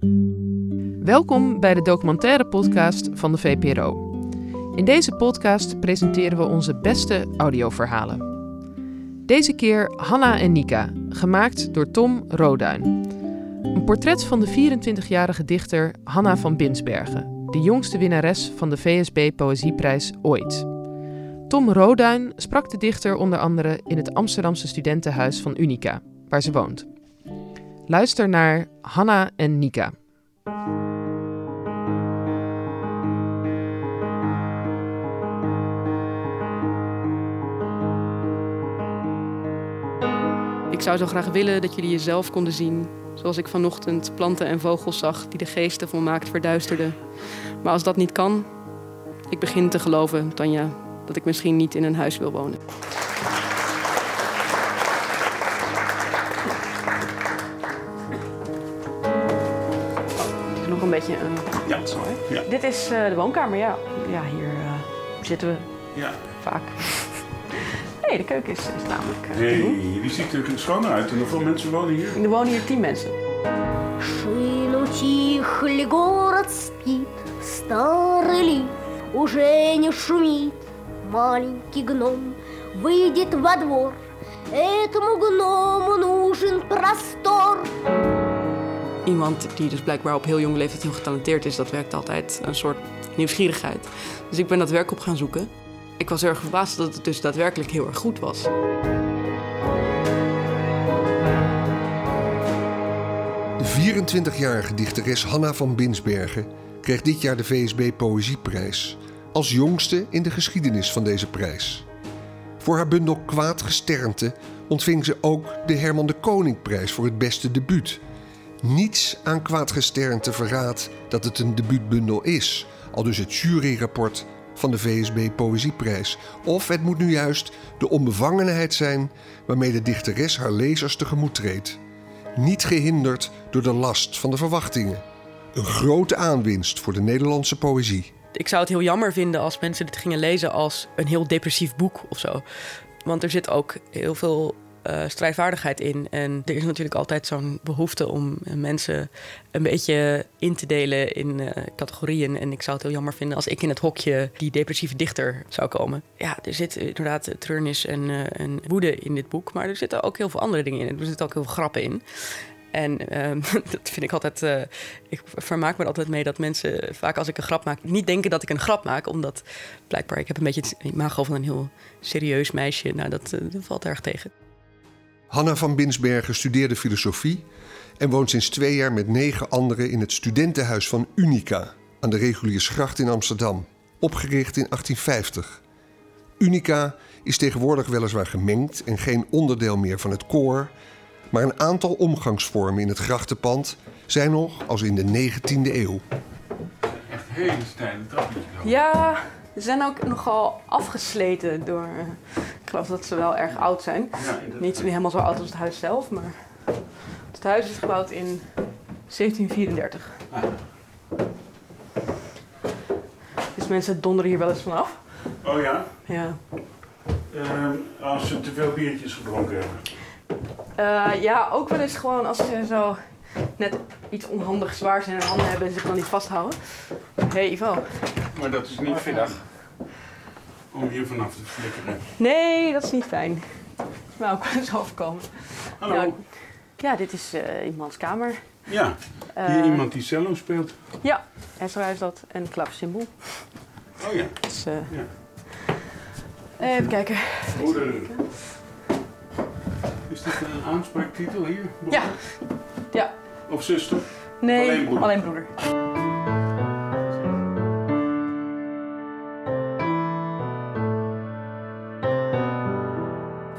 Welkom bij de documentaire podcast van de VPRO. In deze podcast presenteren we onze beste audioverhalen. Deze keer Hanna en Nika, gemaakt door Tom Roduin. Een portret van de 24-jarige dichter Hanna van Binsbergen, de jongste winnares van de VSB Poëzieprijs ooit. Tom Roduin sprak de dichter onder andere in het Amsterdamse studentenhuis van Unica, waar ze woont. Luister naar Hanna en Nika. Ik zou zo graag willen dat jullie jezelf konden zien. Zoals ik vanochtend planten en vogels zag die de geesten volmaakt verduisterden. Maar als dat niet kan, ik begin te geloven, Tanja, dat ik misschien niet in een huis wil wonen. een beetje een. Ja. Zo, hè? Ja. Dit is eh, de woonkamer, ja. Ja, hier eh, zitten we Ja. vaak. Nee, de keuken is, is namelijk. eh, te Hey, doen. die ziet er schoon uit. En hoeveel mensen wonen hier? Er wonen hier tien mensen. Шину тихли, город спит, старый лиф уже не шумит. Маленький гном выйдет во двор, этому гному нужен простор. Iemand die dus blijkbaar op heel jonge leeftijd heel getalenteerd is, dat werkt altijd een soort nieuwsgierigheid. Dus ik ben dat werk op gaan zoeken. Ik was erg verbaasd dat het dus daadwerkelijk heel erg goed was. De 24-jarige dichteres Hanna van Binsbergen kreeg dit jaar de VSB Poëzieprijs. Als jongste in de geschiedenis van deze prijs. Voor haar bundel Kwaad Gesternte ontving ze ook de Herman de Koningprijs voor het beste debuut. Niets aan Kwaad Gesternte verraadt dat het een debuutbundel is, al dus het juryrapport van de VSB Poëzieprijs. Of het moet nu juist de onbevangenheid zijn waarmee de dichteres haar lezers tegemoet treedt niet gehinderd door de last van de verwachtingen. Een grote aanwinst voor de Nederlandse poëzie. Ik zou het heel jammer vinden als mensen dit gingen lezen als een heel depressief boek of zo. Want er zit ook heel veel eh, strijdvaardigheid in. En er is natuurlijk altijd zo'n behoefte om eh, mensen een beetje in te delen in eh, categorieën. En ik zou het heel jammer vinden als ik in het hokje die depressieve dichter zou komen. Ja, er zit inderdaad treurnis en, woede in dit boek. Maar er zitten ook heel veel andere dingen in. Er zitten ook heel veel grappen in. En ehm, dat vind ik altijd. ik vermaak me er altijd mee dat mensen vaak als ik een grap maak, niet denken dat ik een grap maak. Omdat blijkbaar ik heb een beetje het imago van een heel serieus meisje. Nou, dat valt erg tegen. Hanna van Binsbergen studeerde filosofie en woont sinds twee jaar met negen anderen in het studentenhuis van Unica aan de Reguliersgracht in Amsterdam, opgericht in 1850. Unica is tegenwoordig weliswaar gemengd en geen onderdeel meer van het koor, maar een aantal omgangsvormen in het grachtenpand zijn nog als in de 19e eeuw. Echt hele steile trapjes. Ja, ze zijn ook nogal afgesleten door. eh, ik geloof dat ze wel erg oud zijn. Ja. Niet helemaal zo oud als het huis zelf, maar. Het huis is gebouwd in 1734. Ah. Dus mensen donderen hier wel eens vanaf. Oh ja? Ja. Ehm, als ze te veel biertjes gedronken hebben. Eh, ja, ook wel eens gewoon als ze zo net iets onhandig zwaars in hun handen hebben en zich dan niet vasthouden. Hé hey, Ivo. Maar dat is niet vinnig. Om hier vanaf te flikkeren. Nee, dat is niet fijn. Dat is mij ook wel eens overkomen. Hallo. Ja, ja, dit is eh, iemands kamer. Ja, Eh, hier iemand die cello speelt. Ja, Ezra is dat. En klavecimbal. Oh ja. Dus, eh, Ja. Even kijken. Broeder. Is dit een aanspraaktitel hier? Ja. Ja. Of zuster? Nee, Alleen broeder. Alleen broeder.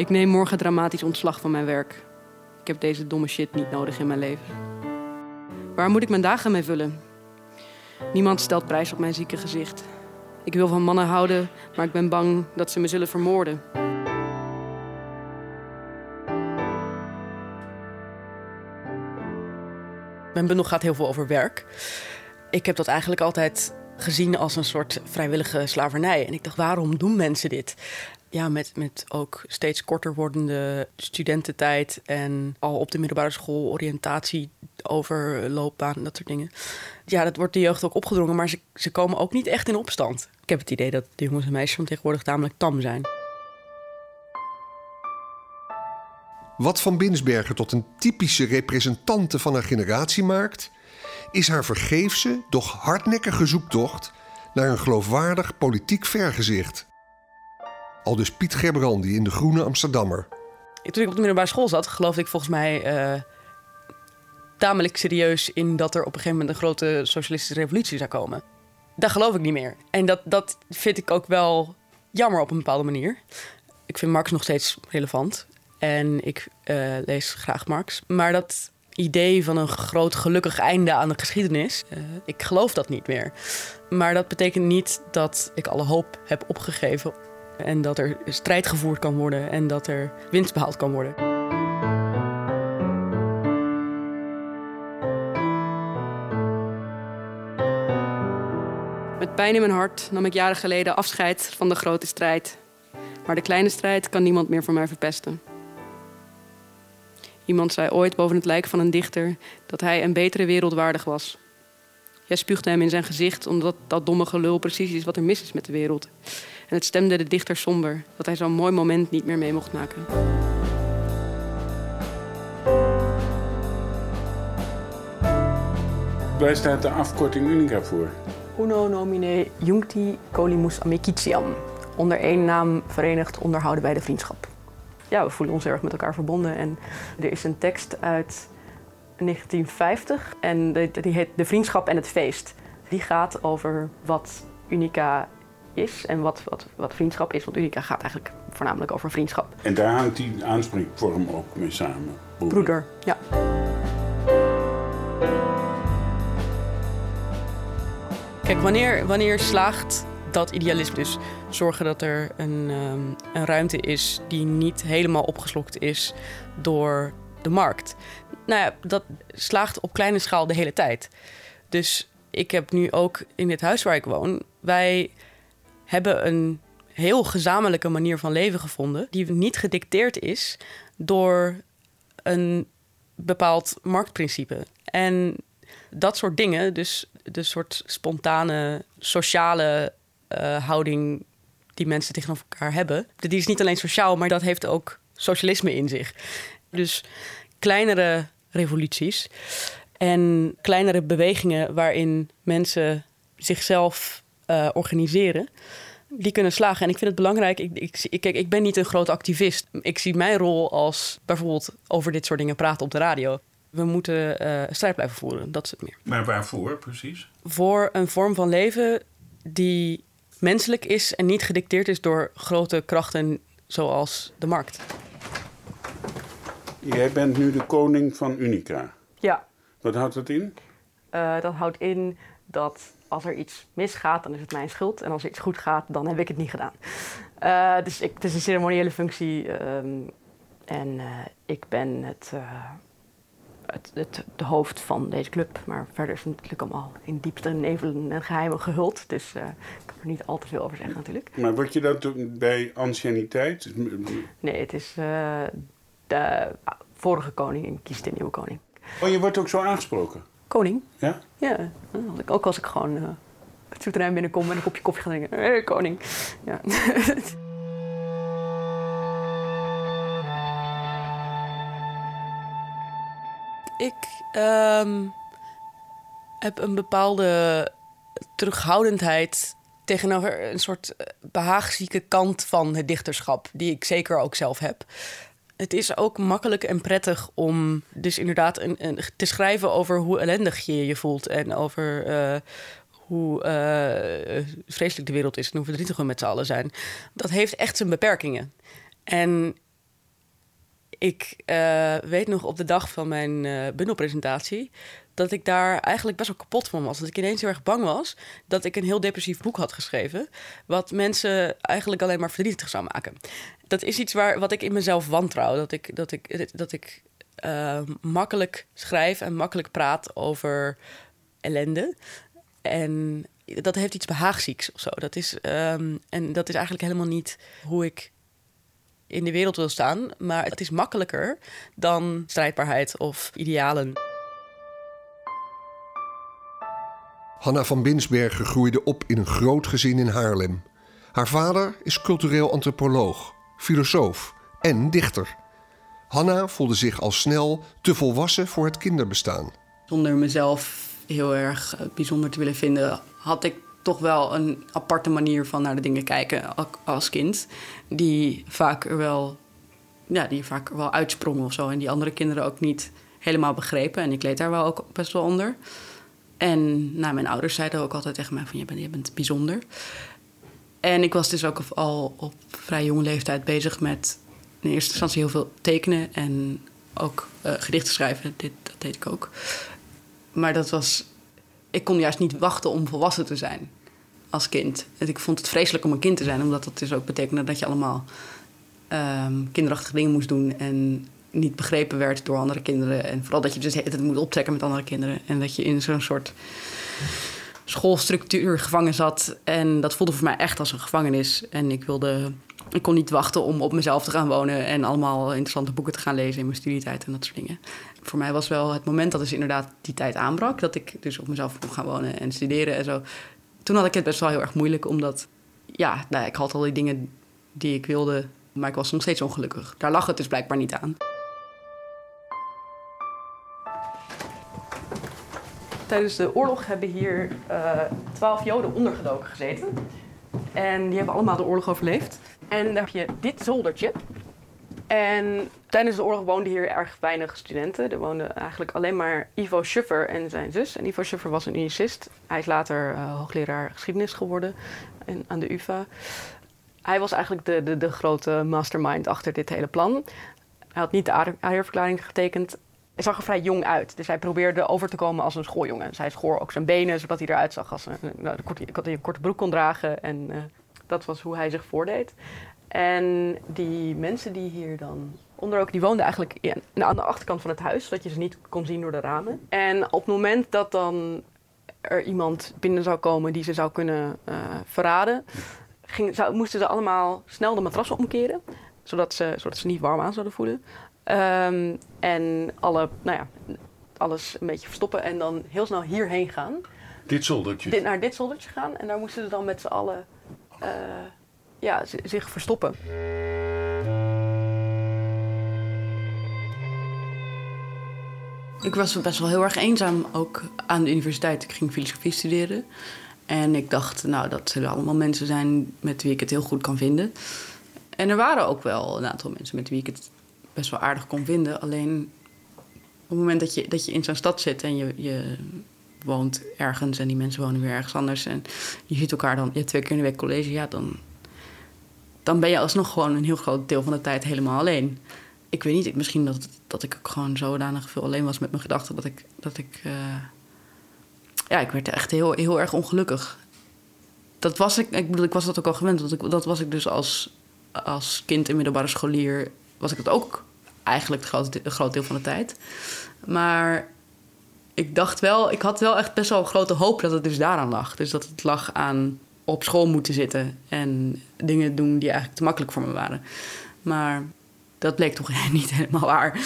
Ik neem morgen dramatisch ontslag van mijn werk. Ik heb deze domme shit niet nodig in mijn leven. Waar moet ik mijn dagen mee vullen? Niemand stelt prijs op mijn zieke gezicht. Ik wil van mannen houden, maar ik ben bang dat ze me zullen vermoorden. Mijn bundel gaat heel veel over werk. Ik heb dat eigenlijk altijd gezien als een soort vrijwillige slavernij. En ik dacht, waarom doen mensen dit? Ja, met, met ook steeds korter wordende studententijd en al op de middelbare school oriëntatie over loopbaan, dat soort dingen. Ja, dat wordt de jeugd ook opgedrongen, maar ze, ze komen ook niet echt in opstand. Ik heb het idee dat de jongens en meisjes van tegenwoordig tamelijk tam zijn. Wat van Binsbergen tot een typische representante van haar generatie maakt, is haar vergeefse, doch hardnekkige zoektocht naar een geloofwaardig politiek vergezicht. Al dus Piet Gerbrandi in de Groene Amsterdammer. Toen ik op de middelbare school zat, geloofde ik volgens mij uh, tamelijk serieus in dat er op een gegeven moment een grote socialistische revolutie zou komen. Daar geloof ik niet meer. En dat, dat vind ik ook wel jammer op een bepaalde manier. Ik vind Marx nog steeds relevant. En ik uh, lees graag Marx. Maar dat idee van een groot gelukkig einde aan de geschiedenis, uh, ik geloof dat niet meer. Maar dat betekent niet dat ik alle hoop heb opgegeven. En dat er strijd gevoerd kan worden en dat er winst behaald kan worden. Met pijn in mijn hart nam ik jaren geleden afscheid van de grote strijd. Maar de kleine strijd kan niemand meer voor mij verpesten. Iemand zei ooit boven het lijk van een dichter dat hij een betere wereld waardig was. Jij spuugde hem in zijn gezicht omdat dat domme gelul precies is wat er mis is met de wereld. En het stemde de dichter somber dat hij zo'n mooi moment niet meer mee mocht maken. Waar staat de afkorting Unica voor? Uno nomine juncti colimus amicitiam. Onder één naam verenigd onderhouden wij de vriendschap. Ja, we voelen ons erg met elkaar verbonden. En er is een tekst uit 1950 en die heet De Vriendschap en het Feest. Die gaat over wat Unica is en wat, wat, wat vriendschap is. Want Unica gaat eigenlijk voornamelijk over vriendschap. En daar hangt die aanspreekvorm ook mee samen. Broeder, Broeder ja. Kijk, wanneer, wanneer slaagt dat idealisme dus zorgen dat er een, um, een ruimte is die niet helemaal opgeslokt is door de markt. Nou ja, dat slaagt op kleine schaal de hele tijd. Dus ik heb nu ook in dit huis waar ik woon, wij hebben een heel gezamenlijke manier van leven gevonden, die niet gedicteerd is door een bepaald marktprincipe. En dat soort dingen, dus de soort spontane sociale uh, houding die mensen tegenover elkaar hebben, die is niet alleen sociaal, maar dat heeft ook socialisme in zich. Dus kleinere revoluties en kleinere bewegingen waarin mensen zichzelf uh, organiseren, die kunnen slagen. En ik vind het belangrijk. Ik, ik, kijk, ik ben niet een grote activist. Ik zie mijn rol als bijvoorbeeld over dit soort dingen praten op de radio. We moeten uh, strijd blijven voeren, dat is het meer. Maar waarvoor precies? Voor een vorm van leven die menselijk is en niet gedicteerd is door grote krachten zoals de markt. Jij bent nu de koning van Unica. Ja. Wat houdt dat in? Uh, dat houdt in dat als er iets misgaat, dan is het mijn schuld. En als er iets goed gaat, dan heb ik het niet gedaan. Uh, dus ik, het is een ceremoniële functie. Um, en uh, ik ben het het, het, de hoofd van deze club. Maar verder is het natuurlijk allemaal in diepte nevelen en geheimen gehuld. Dus ik kan er niet al te veel over zeggen natuurlijk. Maar word je dat bij anciëniteit? Nee, het is de vorige koning kiest de nieuwe koning. Oh, je wordt ook zo aangesproken? Koning? Ja? Ja, ook als ik gewoon uh, het souterrain binnenkom en een kopje koffie ga drinken. Hey, koning. Ja. ik um, heb een bepaalde terughoudendheid tegenover een soort eh, behaagzieke kant van het dichterschap, die ik zeker ook zelf heb. Het is ook makkelijk en prettig om dus inderdaad een, te schrijven over hoe ellendig je je voelt en over uh, hoe uh, vreselijk de wereld is en hoe verdrietig we met z'n allen zijn. Dat heeft echt zijn beperkingen. En ik uh, weet nog op de dag van mijn bundelpresentatie dat ik daar eigenlijk best wel kapot van was. Dat ik ineens heel erg bang was dat ik een heel depressief boek had geschreven, wat mensen eigenlijk alleen maar verdrietig zou maken. Dat is iets waar, wat ik in mezelf wantrouw. Dat ik, dat ik, dat ik uh, makkelijk schrijf en makkelijk praat over ellende. En dat heeft iets behaagzieks of zo. Dat is, um, en dat is eigenlijk helemaal niet hoe ik in de wereld wil staan. Maar het is makkelijker dan strijdbaarheid of idealen. Hanna van Binsbergen groeide op in een groot gezin in Haarlem. Haar vader is cultureel antropoloog, filosoof en dichter. Hanna voelde zich al snel te volwassen voor het kinderbestaan. Zonder mezelf heel erg eh, bijzonder te willen vinden, had ik toch wel een aparte manier van naar de dingen kijken als kind. Die vaak er wel, ja, die vaak wel uitsprong of zo. En die andere kinderen ook niet helemaal begrepen. En ik leed daar wel ook best wel onder. En nou, mijn ouders zeiden ook altijd tegen mij van je bent, je bent bijzonder. En ik was dus ook al op vrij jonge leeftijd bezig met in eerste instantie heel veel tekenen en ook uh, gedichten schrijven. Dit, dat deed ik ook. Maar dat was. Ik kon juist niet wachten om volwassen te zijn als kind. En ik vond het vreselijk om een kind te zijn, omdat dat dus ook betekende dat je allemaal um, kinderachtige dingen moest doen en niet begrepen werd door andere kinderen. En vooral dat je dus het moet optrekken met andere kinderen. En dat je in zo'n soort schoolstructuur gevangen zat. En dat voelde voor mij echt als een gevangenis. En ik wilde. Ik kon niet wachten om op mezelf te gaan wonen en allemaal interessante boeken te gaan lezen in mijn studietijd en dat soort dingen. Voor mij was wel het moment dat dus inderdaad die tijd aanbrak, dat ik dus op mezelf kon gaan wonen en studeren en zo. Toen had ik het best wel heel erg moeilijk, omdat ja, nou, ik had al die dingen die ik wilde, maar ik was nog steeds ongelukkig. Daar lag het dus blijkbaar niet aan. Tijdens de oorlog hebben hier eh, twaalf Joden ondergedoken gezeten. En die hebben allemaal de oorlog overleefd. En dan heb je dit zoldertje. En tijdens de oorlog woonden hier erg weinig studenten. Er woonden eigenlijk alleen maar Ivo Schuffer en zijn zus. En Ivo Schuffer was een unicist. Hij is later uh, hoogleraar geschiedenis geworden aan de UvA. Hij was eigenlijk de, de, de grote mastermind achter dit hele plan. Hij had niet de AR-verklaring getekend. Hij zag er vrij jong uit. Dus hij probeerde over te komen als een schooljongen. Zij schoor ook zijn benen, zodat hij eruit zag als een, nou, korte, een korte broek kon dragen. En uh, dat was hoe hij zich voordeed. En die mensen die hier dan onder ook, die woonden eigenlijk in, aan de achterkant van het huis, zodat je ze niet kon zien door de ramen. En op het moment dat dan er iemand binnen zou komen die ze zou kunnen uh, verraden, moesten ze allemaal snel de matras omkeren, zodat ze, zodat ze niet warm aan zouden voelen. Um, en alle, nou ja, alles een beetje verstoppen en dan heel snel hierheen gaan. Dit zoldertje? Dit, naar dit zoldertje gaan. En daar moesten ze dan met z'n allen uh, ja, zich verstoppen. Ik was best wel heel erg eenzaam ook aan de universiteit. Ik ging filosofie studeren. En ik dacht, nou, dat zullen allemaal mensen zijn met wie ik het heel goed kan vinden. En er waren ook wel een aantal mensen met wie ik het best wel aardig kon vinden. Alleen op het moment dat je, dat je in zo'n stad zit en je, je woont ergens en die mensen wonen weer ergens anders. En je ziet elkaar dan je twee keer in de week college, ja, dan, dan ben je alsnog gewoon een heel groot deel van de tijd helemaal alleen. Ik weet niet, misschien dat, dat ik ook gewoon zodanig veel alleen was met mijn gedachten dat ik. Dat ik uh, ja, ik werd echt heel, heel erg ongelukkig. Dat was ik, ik bedoel, ik was dat ook al gewend. Want ik, dat was ik dus als, als kind in middelbare scholier was ik het ook eigenlijk het groot, groot deel van de tijd. Maar ik dacht wel, ik had wel echt best wel een grote hoop dat het dus daaraan lag. Dus dat het lag aan op school moeten zitten en dingen doen die eigenlijk te makkelijk voor me waren. Maar dat bleek toch niet helemaal waar.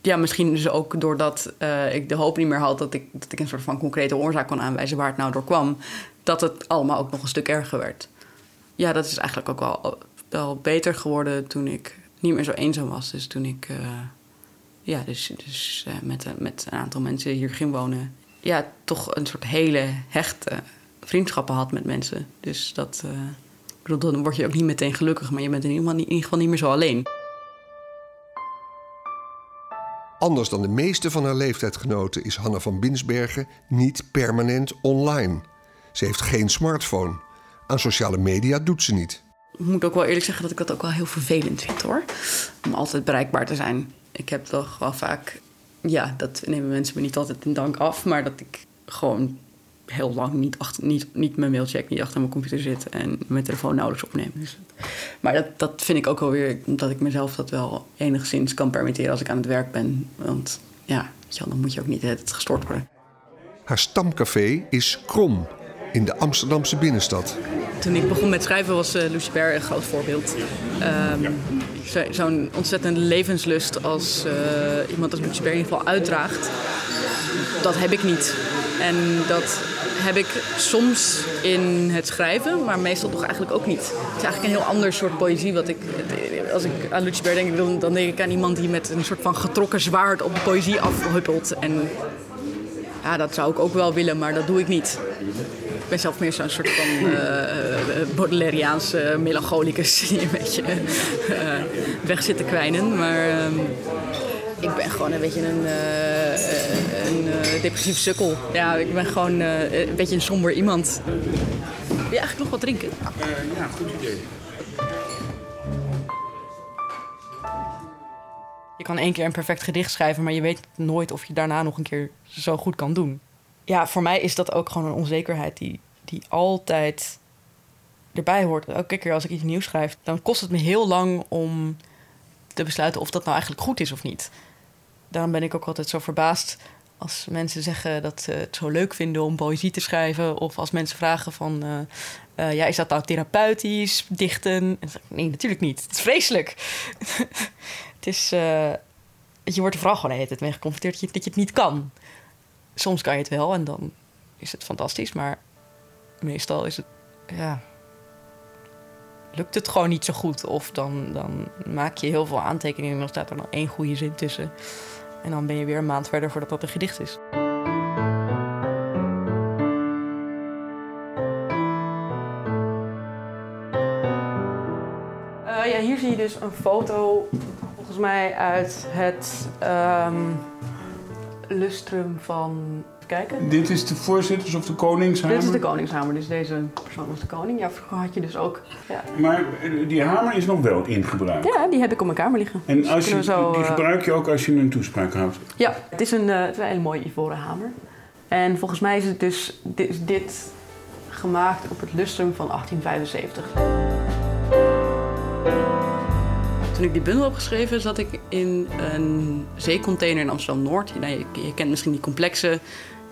Ja, misschien dus ook doordat uh, ik de hoop niet meer had dat ik, dat ik een soort van concrete oorzaak kon aanwijzen waar het nou door kwam, dat het allemaal ook nog een stuk erger werd. Ja, dat is eigenlijk ook wel, wel beter geworden toen ik niet meer zo eenzaam was. Dus toen ik uh, ja, dus, dus, uh, met, met een aantal mensen hier ging wonen, ja, toch een soort hele hechte vriendschappen had met mensen. Dus dat, uh, bedoel, dan word je ook niet meteen gelukkig, maar je bent in ieder geval niet, in ieder geval niet meer zo alleen. Anders dan de meeste van haar leeftijdgenoten is Hanna van Binsbergen niet permanent online. Ze heeft geen smartphone. Aan sociale media doet ze niet. Ik moet ook wel eerlijk zeggen dat ik dat ook wel heel vervelend vind hoor. Om altijd bereikbaar te zijn. Ik heb toch wel vaak, ja, dat nemen mensen me niet altijd in dank af, maar dat ik gewoon heel lang niet, achter, niet, niet mijn mail check, niet achter mijn computer zit en mijn telefoon nauwelijks opneem. Dus, maar dat, dat vind ik ook wel weer, omdat ik mezelf dat wel enigszins kan permitteren als ik aan het werk ben. Want ja, dan moet je ook niet het gestort worden. Haar stamcafé is Krom in de Amsterdamse binnenstad. Toen ik begon met schrijven was uh, Lucie een groot voorbeeld. Um, zo- zo'n ontzettende levenslust als eh, iemand als Lucien in ieder geval uitdraagt. Dat heb ik niet. En dat heb ik soms in het schrijven, maar meestal toch eigenlijk ook niet. Het is eigenlijk een heel ander soort poëzie. Wat ik, als ik aan Lucien denk, dan dan denk ik aan iemand die met een soort van getrokken zwaard op de poëzie afhuppelt. En ja, dat zou ik ook wel willen, maar dat doe ik niet. Ik ben zelf meer zo'n soort van eh Baudelaireaanse melancholicus die een beetje eh, weg zit te kwijnen. Maar ehm, ik ben gewoon een beetje een, eh, eh, een eh, depressief sukkel. Ja, ik ben gewoon eh, een beetje een somber iemand. Wil je eigenlijk nog wat drinken? Eh, ja, goed idee. Je kan één keer een perfect gedicht schrijven, maar je weet nooit of je daarna nog een keer zo goed kan doen. Ja, voor mij is dat ook gewoon een onzekerheid die, die altijd erbij hoort. Elke keer als ik iets nieuws schrijf, dan kost het me heel lang om te besluiten of dat nou eigenlijk goed is of niet. Daarom ben ik ook altijd zo verbaasd als mensen zeggen dat ze het zo leuk vinden om poëzie te schrijven. Of als mensen vragen van, eh, eh, ja, is dat nou therapeutisch, dichten? En zeg nee, natuurlijk niet. Het is vreselijk. het is, eh, je wordt er vooral gewoon de hele tijd mee geconfronteerd dat je, dat je het niet kan. Soms kan je het wel en dan is het fantastisch. Maar meestal is het, ja, lukt het gewoon niet zo goed. Of dan, dan maak je heel veel aantekeningen en dan staat er nog één goede zin tussen. En dan ben je weer een maand verder voordat dat een gedicht is. Eh, ja, hier zie je dus een foto, volgens mij uit het ehm, lustrum van. Kijken. Dit is de voorzitters of de koningshamer? Dit is de koningshamer, dus deze persoon was de koning. Ja, vroeger had je dus ook. Ja, Maar eh, die hamer is nog wel in gebruik. ja die heb ik op mijn kamer liggen. En Dus als je, zo, die eh, gebruik je ook als je een toespraak houdt. Ja, het is een, eh, het is een hele mooie ivoren hamer. En volgens mij is het dus dit gemaakt op het lustrum van 1875. Toen ik die bundel heb geschreven, zat ik in een zeecontainer in Amsterdam-Noord. Nou, je, kent misschien die complexen.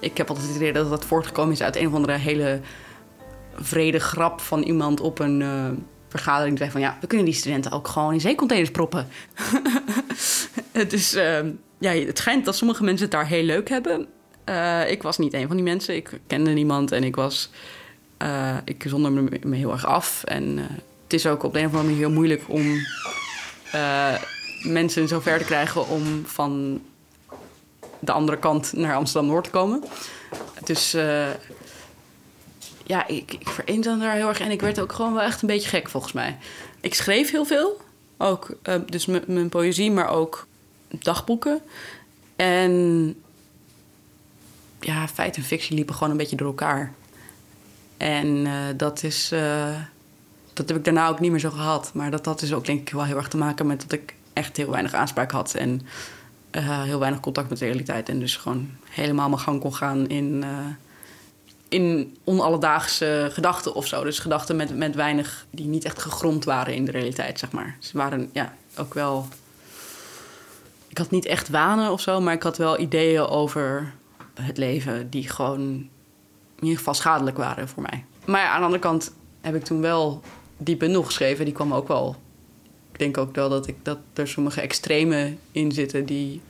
Ik heb altijd het idee dat dat voortgekomen is uit een of andere hele vrede grap van iemand op een eh, vergadering. Die zei van ja, we kunnen die studenten ook gewoon in zeecontainers proppen. het is, eh, ja, het schijnt dat sommige mensen het daar heel leuk hebben. Eh, ik was niet een van die mensen. Ik kende niemand en ik was. eh, ik zonder me, heel erg af. En het is ook op een of andere manier heel moeilijk om eh, mensen zover te krijgen om van de andere kant naar Amsterdam Noord te komen. Dus eh, ja, ik, ik daar heel erg en ik werd ook gewoon wel echt een beetje gek volgens mij. Ik schreef heel veel, ook eh, dus mijn poëzie, maar ook dagboeken. En ja, feit en fictie liepen gewoon een beetje door elkaar. En dat is. Dat heb ik daarna ook niet meer zo gehad. Maar dat had dus ook denk ik wel heel erg te maken met dat ik echt heel weinig aanspraak had. En eh, heel weinig contact met de realiteit. En dus gewoon helemaal mijn gang kon gaan in, eh, in onalledaagse gedachten of zo. Dus gedachten met, met weinig, die niet echt gegrond waren in de realiteit, zeg maar. Ze waren ja, ook wel. Ik had niet echt wanen of zo, maar ik had wel ideeën over het leven die gewoon in ieder geval schadelijk waren voor mij. Maar ja, aan de andere kant heb ik toen wel die bundel geschreven. Die kwam ook wel. Ik denk ook wel dat, ik, dat er sommige extremen in zitten die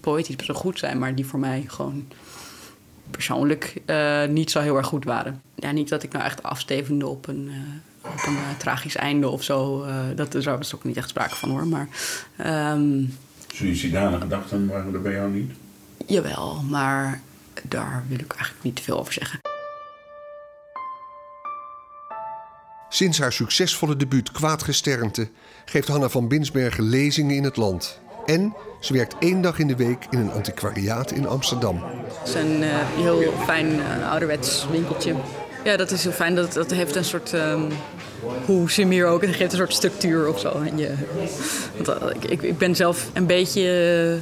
poëtisch best wel goed zijn, maar die voor mij gewoon persoonlijk eh, niet zo heel erg goed waren. Ja, niet dat ik nou echt afstevende op een, eh, op een eh, tragisch einde of zo. dat is er ook niet echt sprake van hoor. Maar ehm, Suïcidale gedachten waren er bij jou niet? jawel, maar daar wil ik eigenlijk niet te veel over zeggen. Sinds haar succesvolle debuut Kwaadgesternte geeft Hanna van Binsbergen lezingen in het land. En ze werkt één dag in de week in een antiquariaat in Amsterdam. Het is een eh, heel fijn eh, ouderwets winkeltje. Ja, dat is heel fijn. Dat, dat heeft een soort, ehm, hoe Simir ook, het geeft een soort structuur of zo. En je, want, eh, ik- ik, ben zelf een beetje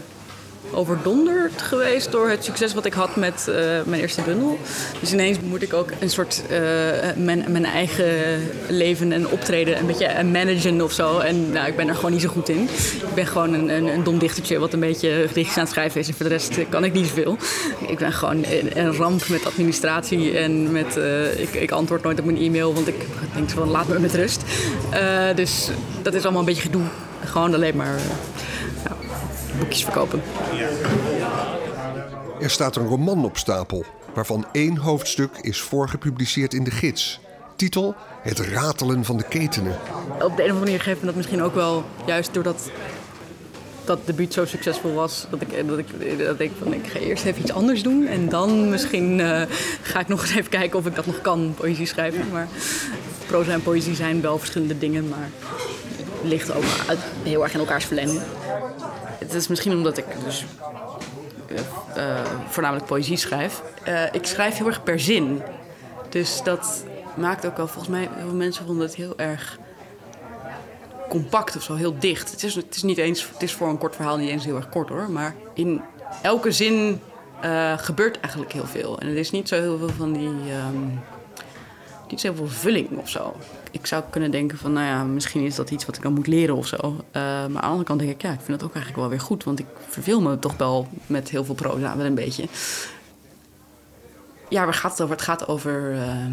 overdonderd geweest door het succes wat ik had met eh, mijn eerste bundel. Dus ineens moet ik ook een soort eh, mijn, mijn eigen leven en optreden een beetje eh, managen of zo. En nou, ik ben er gewoon niet zo goed in. Ik ben gewoon een, een, een dom dichtertje wat een beetje gedichtjes aan het schrijven is. En voor de rest kan ik niet zoveel. Ik ben gewoon een, ramp met administratie en met... ik, ik antwoord nooit op mijn e-mail, want ik denk van laat me met rust. Dus dat is allemaal een beetje gedoe. gewoon alleen maar boekjes verkopen. Er staat een roman op stapel, waarvan één hoofdstuk is voorgepubliceerd in de gids. Titel: Het ratelen van de ketenen. Op de een of andere manier geeft me dat misschien ook wel, juist doordat dat debuut zo succesvol was, dat ik, dat ik, dat ik van ik ga eerst even iets anders doen. En dan misschien uh, ga ik nog eens even kijken of ik dat nog kan, poëzie schrijven. Maar proza en poëzie zijn wel verschillende dingen, maar het ligt ook heel erg in elkaars verlenging. Het is misschien omdat ik dus uh, voornamelijk poëzie schrijf. Uh, ik schrijf heel erg per zin. Dus dat maakt ook wel, volgens mij, heel veel mensen vonden het heel erg compact of zo, heel dicht. Het is, het is niet eens, het is voor een kort verhaal niet eens heel erg kort hoor. Maar in elke zin gebeurt eigenlijk heel veel. En er is niet zo heel veel van die. Um, niet zo heel veel vulling of zo. Ik zou kunnen denken van, nou ja, misschien is dat iets wat ik dan moet leren of zo. Uh, maar aan de andere kant denk ik, ja, ik vind dat ook eigenlijk wel weer goed. Want ik verveel me toch wel met heel veel proza, wel een beetje. Ja, waar gaat het over? Het gaat over uh,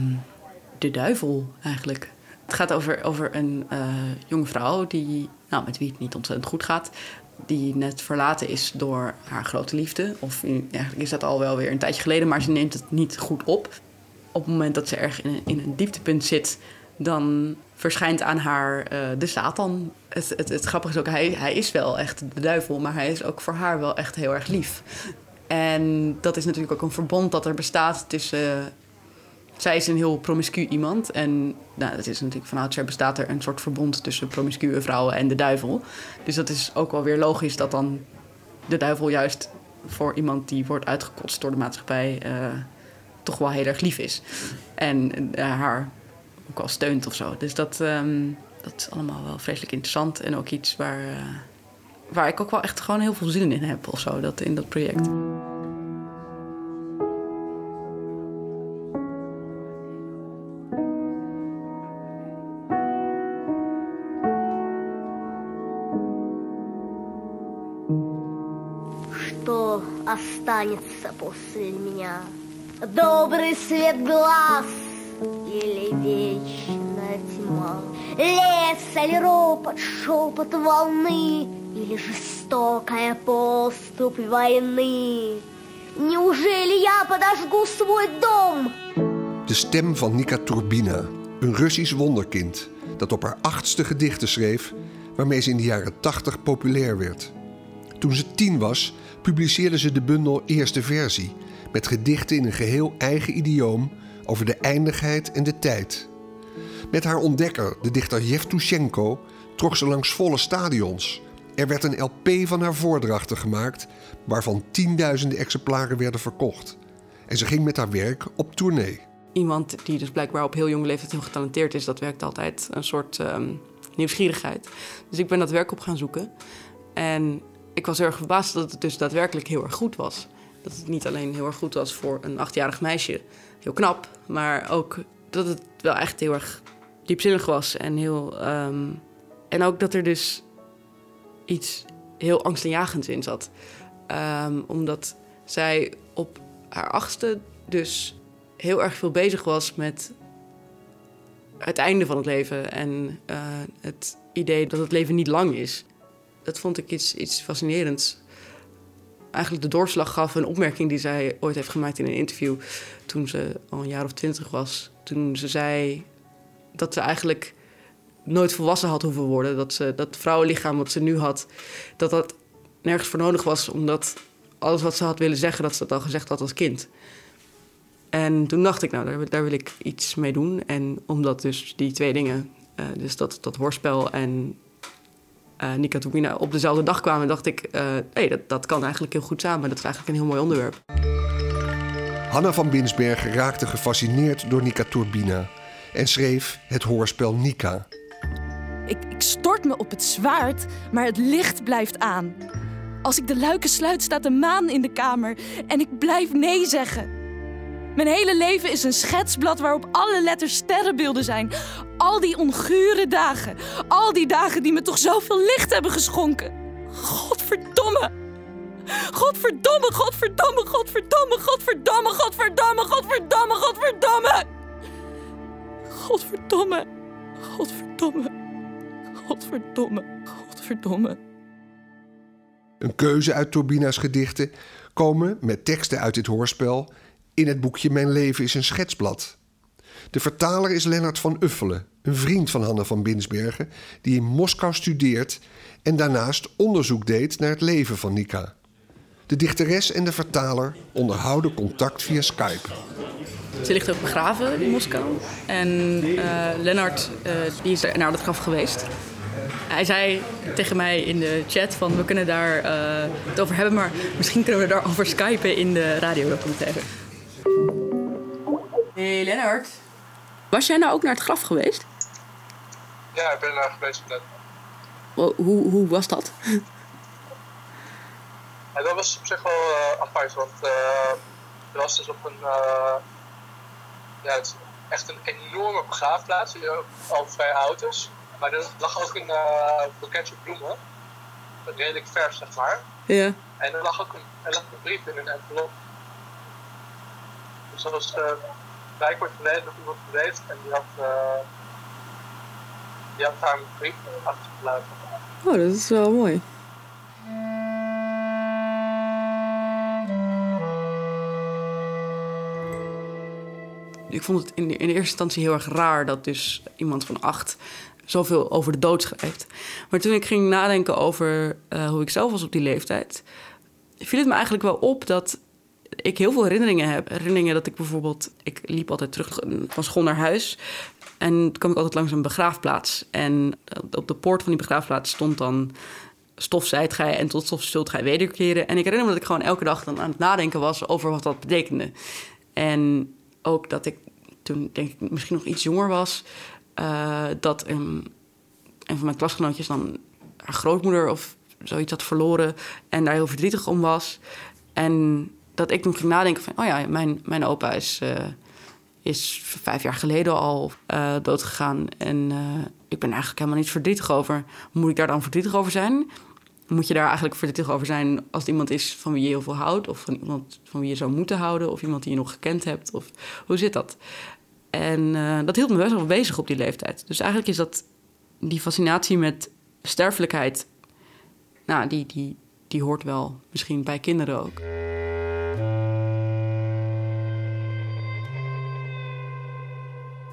de duivel eigenlijk. Het gaat over, over een uh, jonge vrouw die, nou, met wie het niet ontzettend goed gaat. Die net verlaten is door haar grote liefde. Of eigenlijk is dat al wel weer een tijdje geleden, maar ze neemt het niet goed op. Op het moment dat ze erg in een, in een dieptepunt zit, dan verschijnt aan haar uh, de Satan. Het, het, het, grappige is ook, hij, hij is wel echt de duivel, maar hij is ook voor haar wel echt heel erg lief. En dat is natuurlijk ook een verbond dat er bestaat tussen zij is een heel promiscu iemand. En nou, dat is natuurlijk van oudsher bestaat er een soort verbond tussen promiscue vrouwen en de duivel. Dus dat is ook wel weer logisch dat dan de duivel juist voor iemand die wordt uitgekotst door de maatschappij uh, toch wel heel erg lief is. En uh, haar ook wel steunt of zo. Dus dat, um, dat is allemaal wel vreselijk interessant. En ook iets waar, uh, waar ik ook wel echt gewoon heel veel zin in heb of zo, dat, in dat project. останется после меня? Добрый свет глаз или вечная тьма? Лес или ропот, шепот волны Или жестокая поступь войны? Неужели я подожгу свой дом? De stem van Nika Turbina, een Russisch wonderkind dat op haar achtste gedichten schreef, waarmee ze in de jaren tachtig populair werd. Toen ze tien was, publiceerde ze de bundel Eerste Versie, met gedichten in een geheel eigen idioom over de eindigheid en de tijd. Met haar ontdekker, de dichter Yevtushenko, trok ze langs volle stadions. Er werd een LP van haar voordrachten gemaakt, waarvan tienduizenden exemplaren werden verkocht. En ze ging met haar werk op tournee. Iemand die dus blijkbaar op heel jonge leeftijd heel getalenteerd is, dat werkt altijd een soort um, nieuwsgierigheid. Dus ik ben dat werk op gaan zoeken. En ik was heel erg verbaasd dat het dus daadwerkelijk heel erg goed was. Dat het niet alleen heel erg goed was voor een achtjarig meisje, heel knap, maar ook dat het wel echt heel erg diepzinnig was en heel. Um, en ook dat er dus iets heel angstaanjagends in zat. Um, omdat zij op haar achtste dus heel erg veel bezig was met het einde van het leven en uh, het idee dat het leven niet lang is dat vond ik iets, iets fascinerends. Eigenlijk de doorslag gaf een opmerking die zij ooit heeft gemaakt in een interview toen ze al een jaar of twintig was. Toen ze zei dat ze eigenlijk nooit volwassen had hoeven worden. Dat ze dat vrouwenlichaam wat ze nu had, dat dat nergens voor nodig was, omdat alles wat ze had willen zeggen, dat ze dat al gezegd had als kind. En toen dacht ik, nou, daar, wil ik iets mee doen. En omdat dus die twee dingen, uh, dus dat, dat hoorspel en uh, op dezelfde dag kwamen, dacht ik, uh, hey, dat, dat kan eigenlijk heel goed samen. Dat is eigenlijk een heel mooi onderwerp. Hanna van Binsbergen raakte gefascineerd door Nika Turbina en schreef het hoorspel Nika. Ik, ik stort me op het zwaard, maar het licht blijft aan. Als ik de luiken sluit, staat de maan in de kamer en ik blijf nee zeggen. Mijn hele leven is een schetsblad waarop alle letters sterrenbeelden zijn. Al die ongure dagen. Al die dagen die me toch zoveel licht hebben geschonken. Godverdomme. Godverdomme, godverdomme, godverdomme, godverdomme, godverdomme, godverdomme, godverdomme. Godverdomme, godverdomme, godverdomme, godverdomme. Een keuze uit Turbina's gedichten komen met teksten uit dit hoorspel in het boekje Mijn leven is een schetsblad. De vertaler is Lennart van Uffelen, een vriend van Hanne van Binsbergen, die in Moskou studeert en daarnaast onderzoek deed naar het leven van Nika. De dichteres en de vertaler onderhouden contact via Skype. Ze ligt ook begraven in Moskou. En uh, Lennart uh, die is naar dat graf geweest. Hij zei tegen mij in de chat van we kunnen daar uh, het over hebben, maar misschien kunnen we daarover skypen in de radiodocumentaire. Hey Lennart, was jij nou ook naar het graf geweest? Ja, ik ben daar geweest net. Hoe, hoe was dat? Ja, dat was op zich wel uh, apart, want uh, er was dus op een. Uh, ja, het is echt een enorme begraafplaats, al vrij oud is. Maar er lag ook een boeketje bloemen, redelijk vers zeg maar. Ja. En er lag ook een, er lag een brief in een envelop. Dus dat was blijkbaar geleden dat iemand geweest en die had, die had daar een brief achtergelaten. Oh, dat is wel mooi. Ik vond het in, in eerste instantie heel erg raar dat dus iemand van acht zoveel over de dood schrijft. Maar toen ik ging nadenken over uh, hoe ik zelf was op die leeftijd, viel het me eigenlijk wel op dat ik heel veel herinneringen heb. Herinneringen dat ik bijvoorbeeld, ik liep altijd terug van school naar huis. En toen kwam ik altijd langs een begraafplaats. En op de poort van die begraafplaats stond dan stof zijt gij en tot stof zult gij wederkeren. En ik herinner me dat ik gewoon elke dag dan aan het nadenken was over wat dat betekende. En ook dat ik toen, denk ik, misschien nog iets jonger was, uh, dat een, een van mijn klasgenootjes dan haar grootmoeder of zoiets had verloren en daar heel verdrietig om was. En dat ik toen ging nadenken van, oh ja, mijn, mijn opa is, uh, is vijf jaar geleden al uh, doodgegaan. En ik ben eigenlijk helemaal niet verdrietig over. Moet ik daar dan verdrietig over zijn? Moet je daar eigenlijk verdrietig over zijn als het iemand is van wie je heel veel houdt? Of van iemand van wie je zou moeten houden? Of iemand die je nog gekend hebt? Of hoe zit dat? En dat hield me best wel bezig op die leeftijd. Dus eigenlijk is dat die fascinatie met sterfelijkheid... Nou, die, die, die hoort wel misschien bij kinderen ook.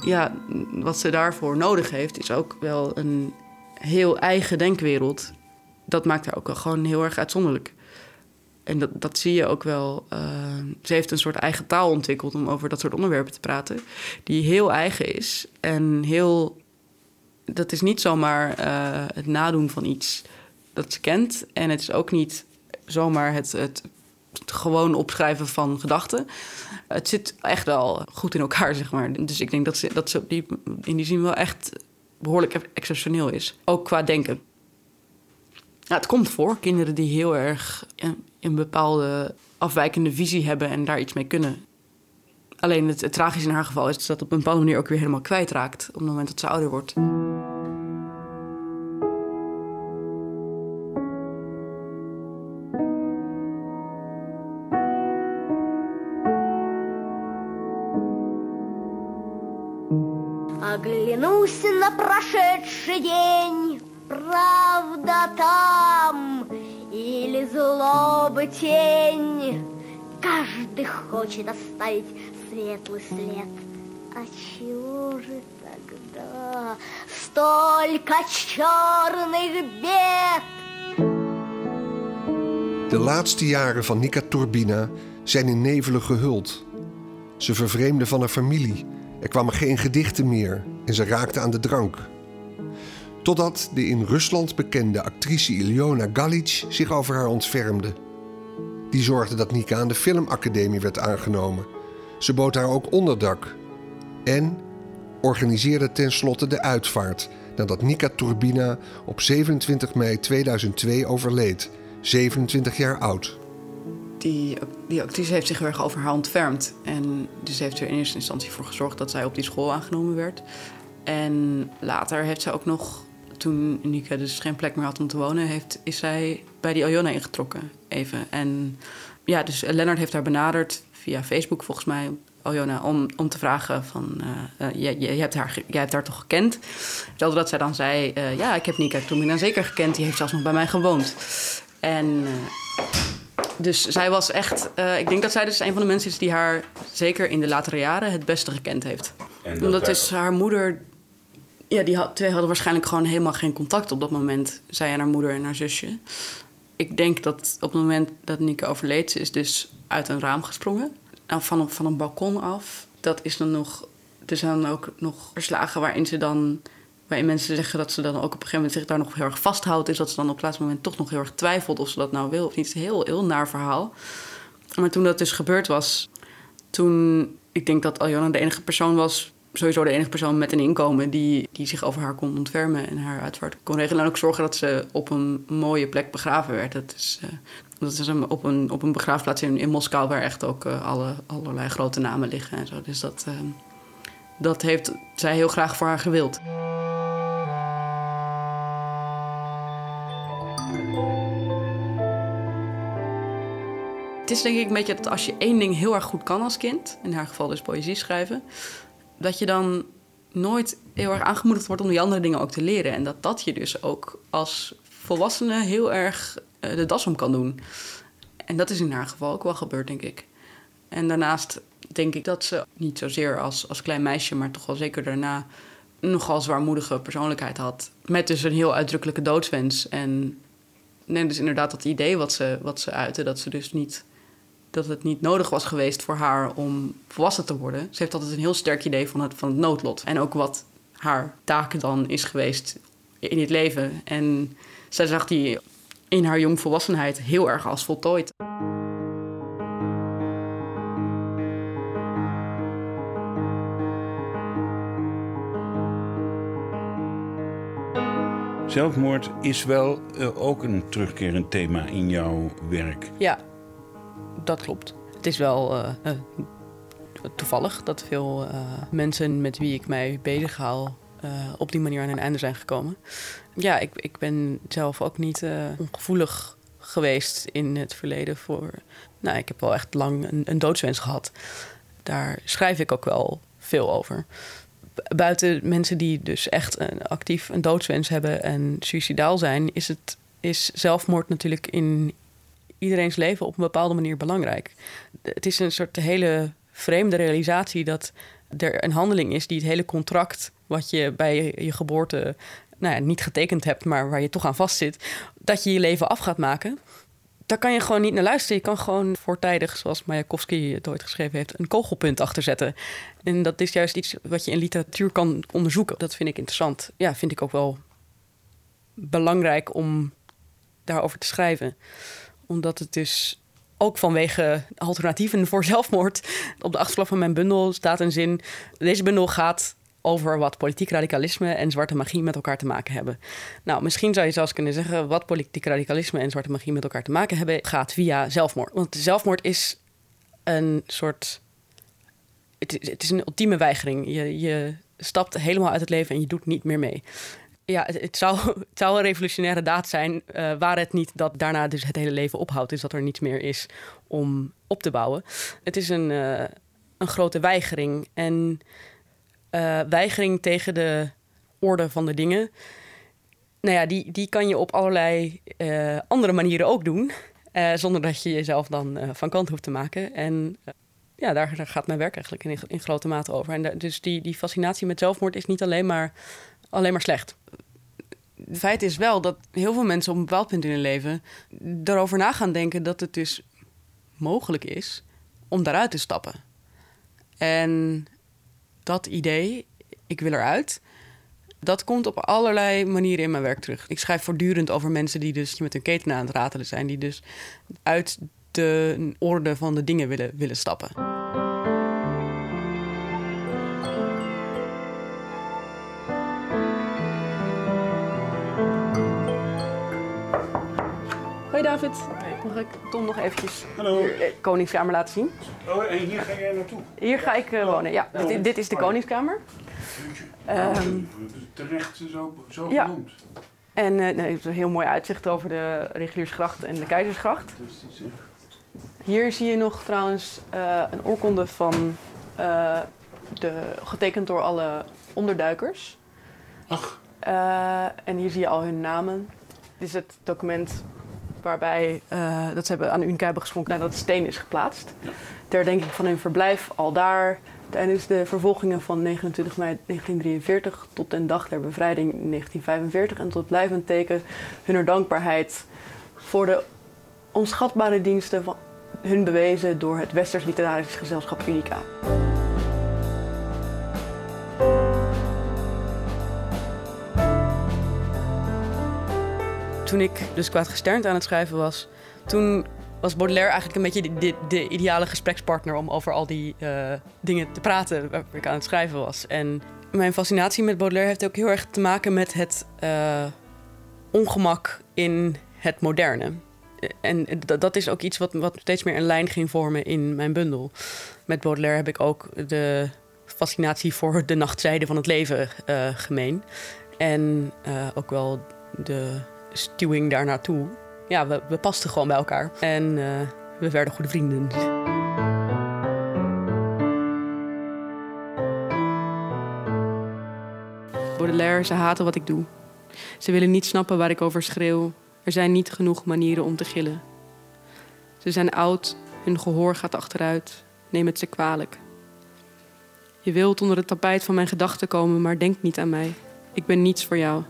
Ja, wat ze daarvoor nodig heeft, is ook wel een heel eigen denkwereld dat maakt haar ook gewoon heel erg uitzonderlijk. En dat, dat zie je ook wel. Uh, ze heeft een soort eigen taal ontwikkeld om over dat soort onderwerpen te praten. Die heel eigen is. En heel. Dat is niet zomaar uh, het nadoen van iets dat ze kent. En het is ook niet zomaar het, het, het gewoon opschrijven van gedachten. Het zit echt wel goed in elkaar, zeg maar. Dus ik denk dat ze, dat die, in die zin wel echt behoorlijk exceptioneel is. Ook qua denken. Het komt voor, kinderen die heel erg een, bepaalde afwijkende visie hebben en daar iets mee kunnen. Alleen het, het tragische in haar geval is dat ze dat op een bepaalde manier ook weer helemaal kwijtraakt op het moment dat ze ouder wordt. Оглянусь на прошедший день правда там или злоба тень. Каждый хочет оставить светлый след. А чего же тогда столько черных бед? De laatste jaren van Nika Turbina zijn in nevelen gehuld. Ze vervreemde van haar familie. Er kwamen geen gedichten meer en ze raakte aan de drank. Totdat de in Rusland bekende actrice Iljona Galic zich over haar ontfermde. Die zorgde dat Nika aan de filmacademie werd aangenomen. Ze bood haar ook onderdak. En organiseerde tenslotte de uitvaart nadat Nika Turbina op 27 mei 2002 overleed, 27 jaar oud. Die, die actrice heeft zich erg over haar ontfermd. En dus heeft er in eerste instantie voor gezorgd dat zij op die school aangenomen werd. En later heeft zij ook nog toen Nika dus geen plek meer had om te wonen, heeft, is zij bij die Iona ingetrokken. Even. En ja, dus Lennart heeft haar benaderd via Facebook volgens mij. Aljona om, om te vragen van... Je, je, hebt haar, jij hebt haar toch gekend? Vertelde dat zij dan zei... Uh, ja, ik heb Nika toen dan zeker gekend. Die heeft zelfs nog bij mij gewoond. En dus zij was echt... ik denk dat zij dus een van de mensen is die haar... zeker in de latere jaren het beste gekend heeft. En Omdat is haar moeder... Ja, die had, twee hadden waarschijnlijk gewoon helemaal geen contact op dat moment. Zij en haar moeder en haar zusje. Ik denk dat op het moment dat Nika overleed... ze is dus uit een raam gesprongen nou, van, van een balkon af. Dat is dan nog. Er zijn dan ook nog verslagen waarin ze dan. Waarin mensen zeggen dat ze dan ook op een gegeven moment zich daar nog heel erg vasthoudt. Is dat ze dan op het laatste moment toch nog heel erg twijfelt of ze dat nou wil of niet. Heel, heel naar verhaal. Maar toen dat dus gebeurd was. Toen. Ik denk dat Aljona de enige persoon was sowieso de enige persoon met een inkomen die, die zich over haar kon ontfermen en haar uitvaart kon regelen. En ook zorgen dat ze op een mooie plek begraven werd. Dat is, uh, dat is op, een, op een begraafplaats in, in Moskou waar echt ook uh, alle, allerlei grote namen liggen en zo. Dus dat, uh, dat heeft zij heel graag voor haar gewild. Het is denk ik een beetje dat als je één ding heel erg goed kan als kind, in haar geval dus poëzie schrijven, dat je dan nooit heel erg aangemoedigd wordt om die andere dingen ook te leren. En dat dat je dus ook als volwassene heel erg eh, de das om kan doen. En dat is in haar geval ook wel gebeurd, denk ik. En daarnaast denk ik dat ze niet zozeer als, als klein meisje, maar toch wel zeker daarna nogal zwaarmoedige persoonlijkheid had. Met dus een heel uitdrukkelijke doodswens. En nee, dus inderdaad dat idee wat ze, wat ze uitte, dat ze dus niet dat het niet nodig was geweest voor haar om volwassen te worden. Ze heeft altijd een heel sterk idee van het, van het noodlot. En ook wat haar taak dan is geweest in het leven. En zij zag die in haar jongvolwassenheid heel erg als voltooid. Zelfmoord is wel uh, ook een terugkerend thema in jouw werk. Ja, dat klopt. Het is wel uh, uh, toevallig dat veel mensen met wie ik mij bezighoud op die manier aan een einde zijn gekomen. Ja, ik, ik ben zelf ook niet ongevoelig geweest in het verleden voor. Nou, ik heb wel echt lang een, een doodswens gehad. Daar schrijf ik ook wel veel over. Buiten mensen die dus echt een, actief een doodswens hebben en suicidaal zijn, is het is zelfmoord natuurlijk in iedereen's leven op een bepaalde manier belangrijk. Het is een soort hele vreemde realisatie dat er een handeling is die het hele contract wat je bij je geboorte nou ja, niet getekend hebt, maar waar je toch aan vastzit, dat je je leven af gaat maken. Daar kan je gewoon niet naar luisteren. Je kan gewoon voortijdig, zoals Mayakovsky het ooit geschreven heeft, een kogelpunt achterzetten. En dat is juist iets wat je in literatuur kan onderzoeken. Dat vind ik interessant. Ja, vind ik ook wel belangrijk om daarover te schrijven omdat het dus ook vanwege alternatieven voor zelfmoord. Op de achterflap van mijn bundel staat een zin. Deze bundel gaat over wat politiek radicalisme en zwarte magie met elkaar te maken hebben. Nou, misschien zou je zelfs kunnen zeggen wat politiek radicalisme en zwarte magie met elkaar te maken hebben, gaat via zelfmoord. Want zelfmoord is een soort. Het is, een ultieme weigering. Je, je stapt helemaal uit het leven en je doet niet meer mee ja, het, zou, zou een revolutionaire daad zijn, uh, waar het niet dat daarna dus het hele leven ophoudt, is dat er niets meer is om op te bouwen. Het is een, uh, een grote weigering. En uh, weigering tegen de orde van de dingen, nou ja, die, die kan je op allerlei andere manieren ook doen, zonder dat je jezelf dan van kant hoeft te maken. En ja, daar, gaat mijn werk eigenlijk in, in grote mate over. En dus die, die fascinatie met zelfmoord is niet alleen maar alleen maar slecht. Het feit is wel dat heel veel mensen op een bepaald punt in hun leven erover na gaan denken dat het dus mogelijk is om daaruit te stappen. En dat idee, ik wil eruit, dat komt op allerlei manieren in mijn werk terug. Ik schrijf voortdurend over mensen die dus met hun keten aan het ratelen zijn, die dus uit de orde van de dingen willen, willen stappen. Hoi David. Mag ik Tom nog eventjes Hallo. de Koningskamer laten zien? Oh, en hier ga jij naartoe? Hier ga ik uh, wonen, ja. Oh. Dit, dit, is de Koningskamer. Um, terecht zo, zo ja. genoemd. En uh, nee, het is een heel mooi uitzicht over de Reguliersgracht en de Keizersgracht. Hier zie je nog trouwens uh, een oorkonde van eh, de, getekend door alle onderduikers. Ach, Eh, en hier zie je al hun namen. Dit is het document waarbij eh, dat ze hebben aan de Unica hebben geschonken nadat de steen is geplaatst. Ter herdenking van hun verblijf al daar tijdens de vervolgingen van 29 mei 1943 tot den dag der bevrijding in 1945 en tot blijvend teken hunner dankbaarheid voor de onschatbare diensten van hun bewezen door het Westers Literarisch Gezelschap Unica. Toen ik dus kwaad gesternd aan het schrijven was, toen was Baudelaire eigenlijk een beetje de, de, de ideale gesprekspartner om over al die eh, dingen te praten waar ik aan het schrijven was. En mijn fascinatie met Baudelaire heeft ook heel erg te maken met het eh, ongemak in het moderne. En dat- is ook iets wat, wat steeds meer een lijn ging vormen in mijn bundel. Met Baudelaire heb ik ook de fascinatie voor de nachtzijde van het leven eh, gemeen. En ook wel de stuwing daar naartoe. Ja, we, we pasten gewoon bij elkaar. En eh, we werden goede vrienden. Baudelaire, ze haten wat ik doe. Ze willen niet snappen waar ik over schreeuw. Er zijn niet genoeg manieren om te gillen. Ze zijn oud, hun gehoor gaat achteruit. Neem het ze kwalijk. Je wilt onder het tapijt van mijn gedachten komen, maar denk niet aan mij. Ik ben niets voor jou.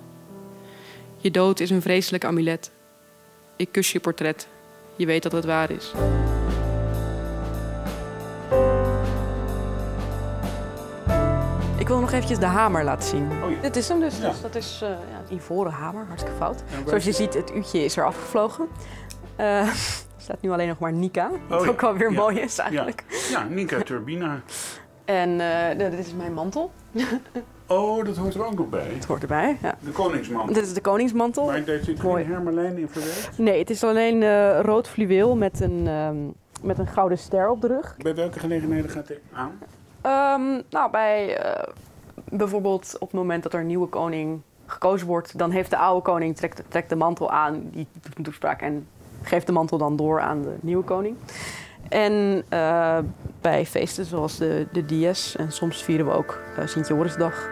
Je dood is een vreselijk amulet. Ik kus je portret. Je weet dat het waar is. Ik wil nog eventjes de hamer laten zien. Oh ja. Dit is hem dus. Ja. dus dat is eh, ja, een ivoren hamer, hartstikke fout. Zoals je is ziet, het uurtje is er afgevlogen. Eh, er staat nu alleen nog maar Nika. Wat Oh ja. ook wel weer Ja. mooi is eigenlijk. ja, Nika Turbina. En eh, dit is mijn mantel. Oh, dat hoort er ook nog bij. Het hoort erbij. Ja. De koningsman. Dit is de koningsmantel. Maar daar zit Mooi. geen hermelijn in verwerkt. Nee, het is alleen eh, rood fluweel met een, ehm, met een gouden ster op de rug. Bij welke gelegenheden gaat dit aan? Ehm, nou, bij eh, bijvoorbeeld op het moment dat er een nieuwe koning gekozen wordt, dan heeft de oude koning trekt, trekt de mantel aan, die doet een toespraak en geeft de mantel dan door aan de nieuwe koning. En eh, bij feesten zoals de, de Dies en soms vieren we ook eh Sint-Jorisdag.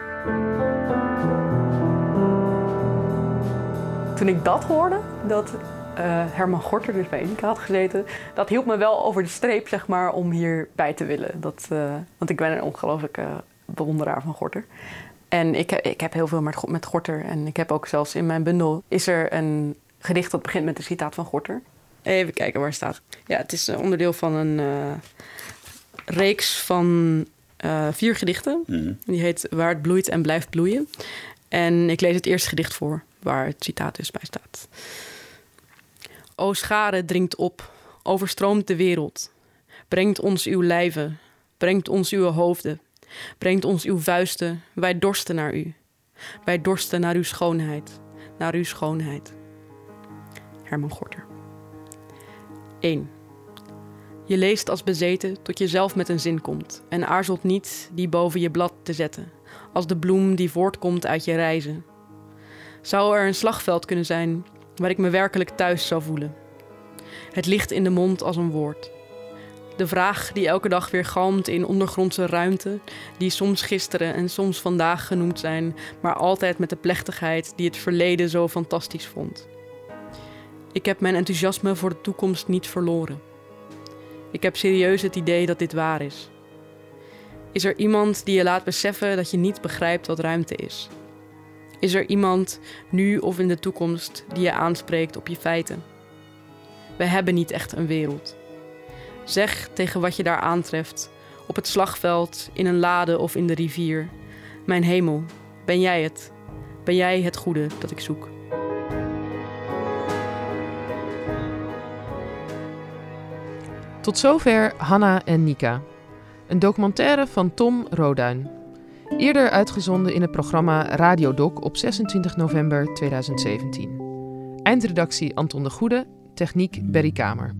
Toen ik dat hoorde, dat eh, Herman Gorter dus bij Unica had gezeten, dat hielp me wel over de streep, zeg maar, om hierbij te willen. Dat, eh, want ik ben een ongelooflijke bewonderaar van Gorter. En ik, ik heb heel veel met, met Gorter. En ik heb ook zelfs in mijn bundel is er een gedicht dat begint met een citaat van Gorter. Even kijken waar het staat. Ja, het is onderdeel van een eh, reeks van eh, vier gedichten. Die heet Waar het bloeit en blijft bloeien. En ik lees het eerste gedicht voor, waar het citaat dus bij staat. O schare dringt op, overstroomt de wereld. Brengt ons uw lijven, brengt ons uw hoofden. Brengt ons uw vuisten, wij dorsten naar u. Wij dorsten naar uw schoonheid, naar uw schoonheid. Herman Gorter. 1. Je leest als bezeten tot je zelf met een zin komt en aarzelt niet die boven je blad te zetten, als de bloem die voortkomt uit je reizen. Zou er een slagveld kunnen zijn waar ik me werkelijk thuis zou voelen? Het ligt in de mond als een woord. De vraag die elke dag weer galmt in ondergrondse ruimte, die soms gisteren en soms vandaag genoemd zijn, maar altijd met de plechtigheid die het verleden zo fantastisch vond. Ik heb mijn enthousiasme voor de toekomst niet verloren. Ik heb serieus het idee dat dit waar is. Is er iemand die je laat beseffen dat je niet begrijpt wat ruimte is? Is er iemand, nu of in de toekomst, die je aanspreekt op je feiten? We hebben niet echt een wereld. Zeg tegen wat je daar aantreft, op het slagveld, in een lade of in de rivier: Mijn hemel, ben jij het? Ben jij het goede dat ik zoek? Tot zover Hanna en Nika. Een documentaire van Tom Roduin. Eerder uitgezonden in het programma Radiodoc op 26 november 2017. Eindredactie Anton de Goede, techniek Berry Kamer.